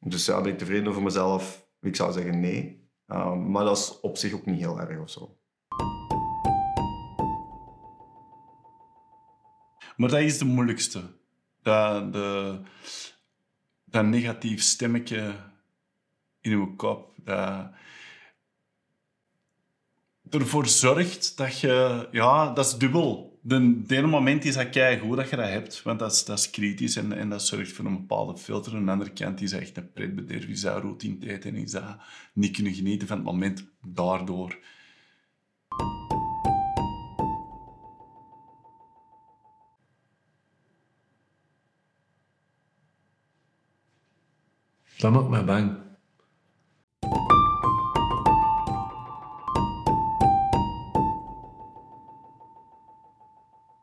dus ja, ben ik tevreden over mezelf? Ik zou zeggen nee. Ehm, maar dat is op zich ook niet heel erg of zo. Maar dat is de moeilijkste. Dat, de, dat negatief stemmetje in uw kop. Dat ervoor zorgt dat je... Ja, dat is dubbel. De, de ene moment is dat goed dat je dat hebt, want dat is, dat is kritisch en, en dat zorgt voor een bepaalde filter. Aan de andere kant is dat echt een pretbederf, is dat routine en is dat niet kunnen genieten van het moment daardoor. Dat maakt mij bang.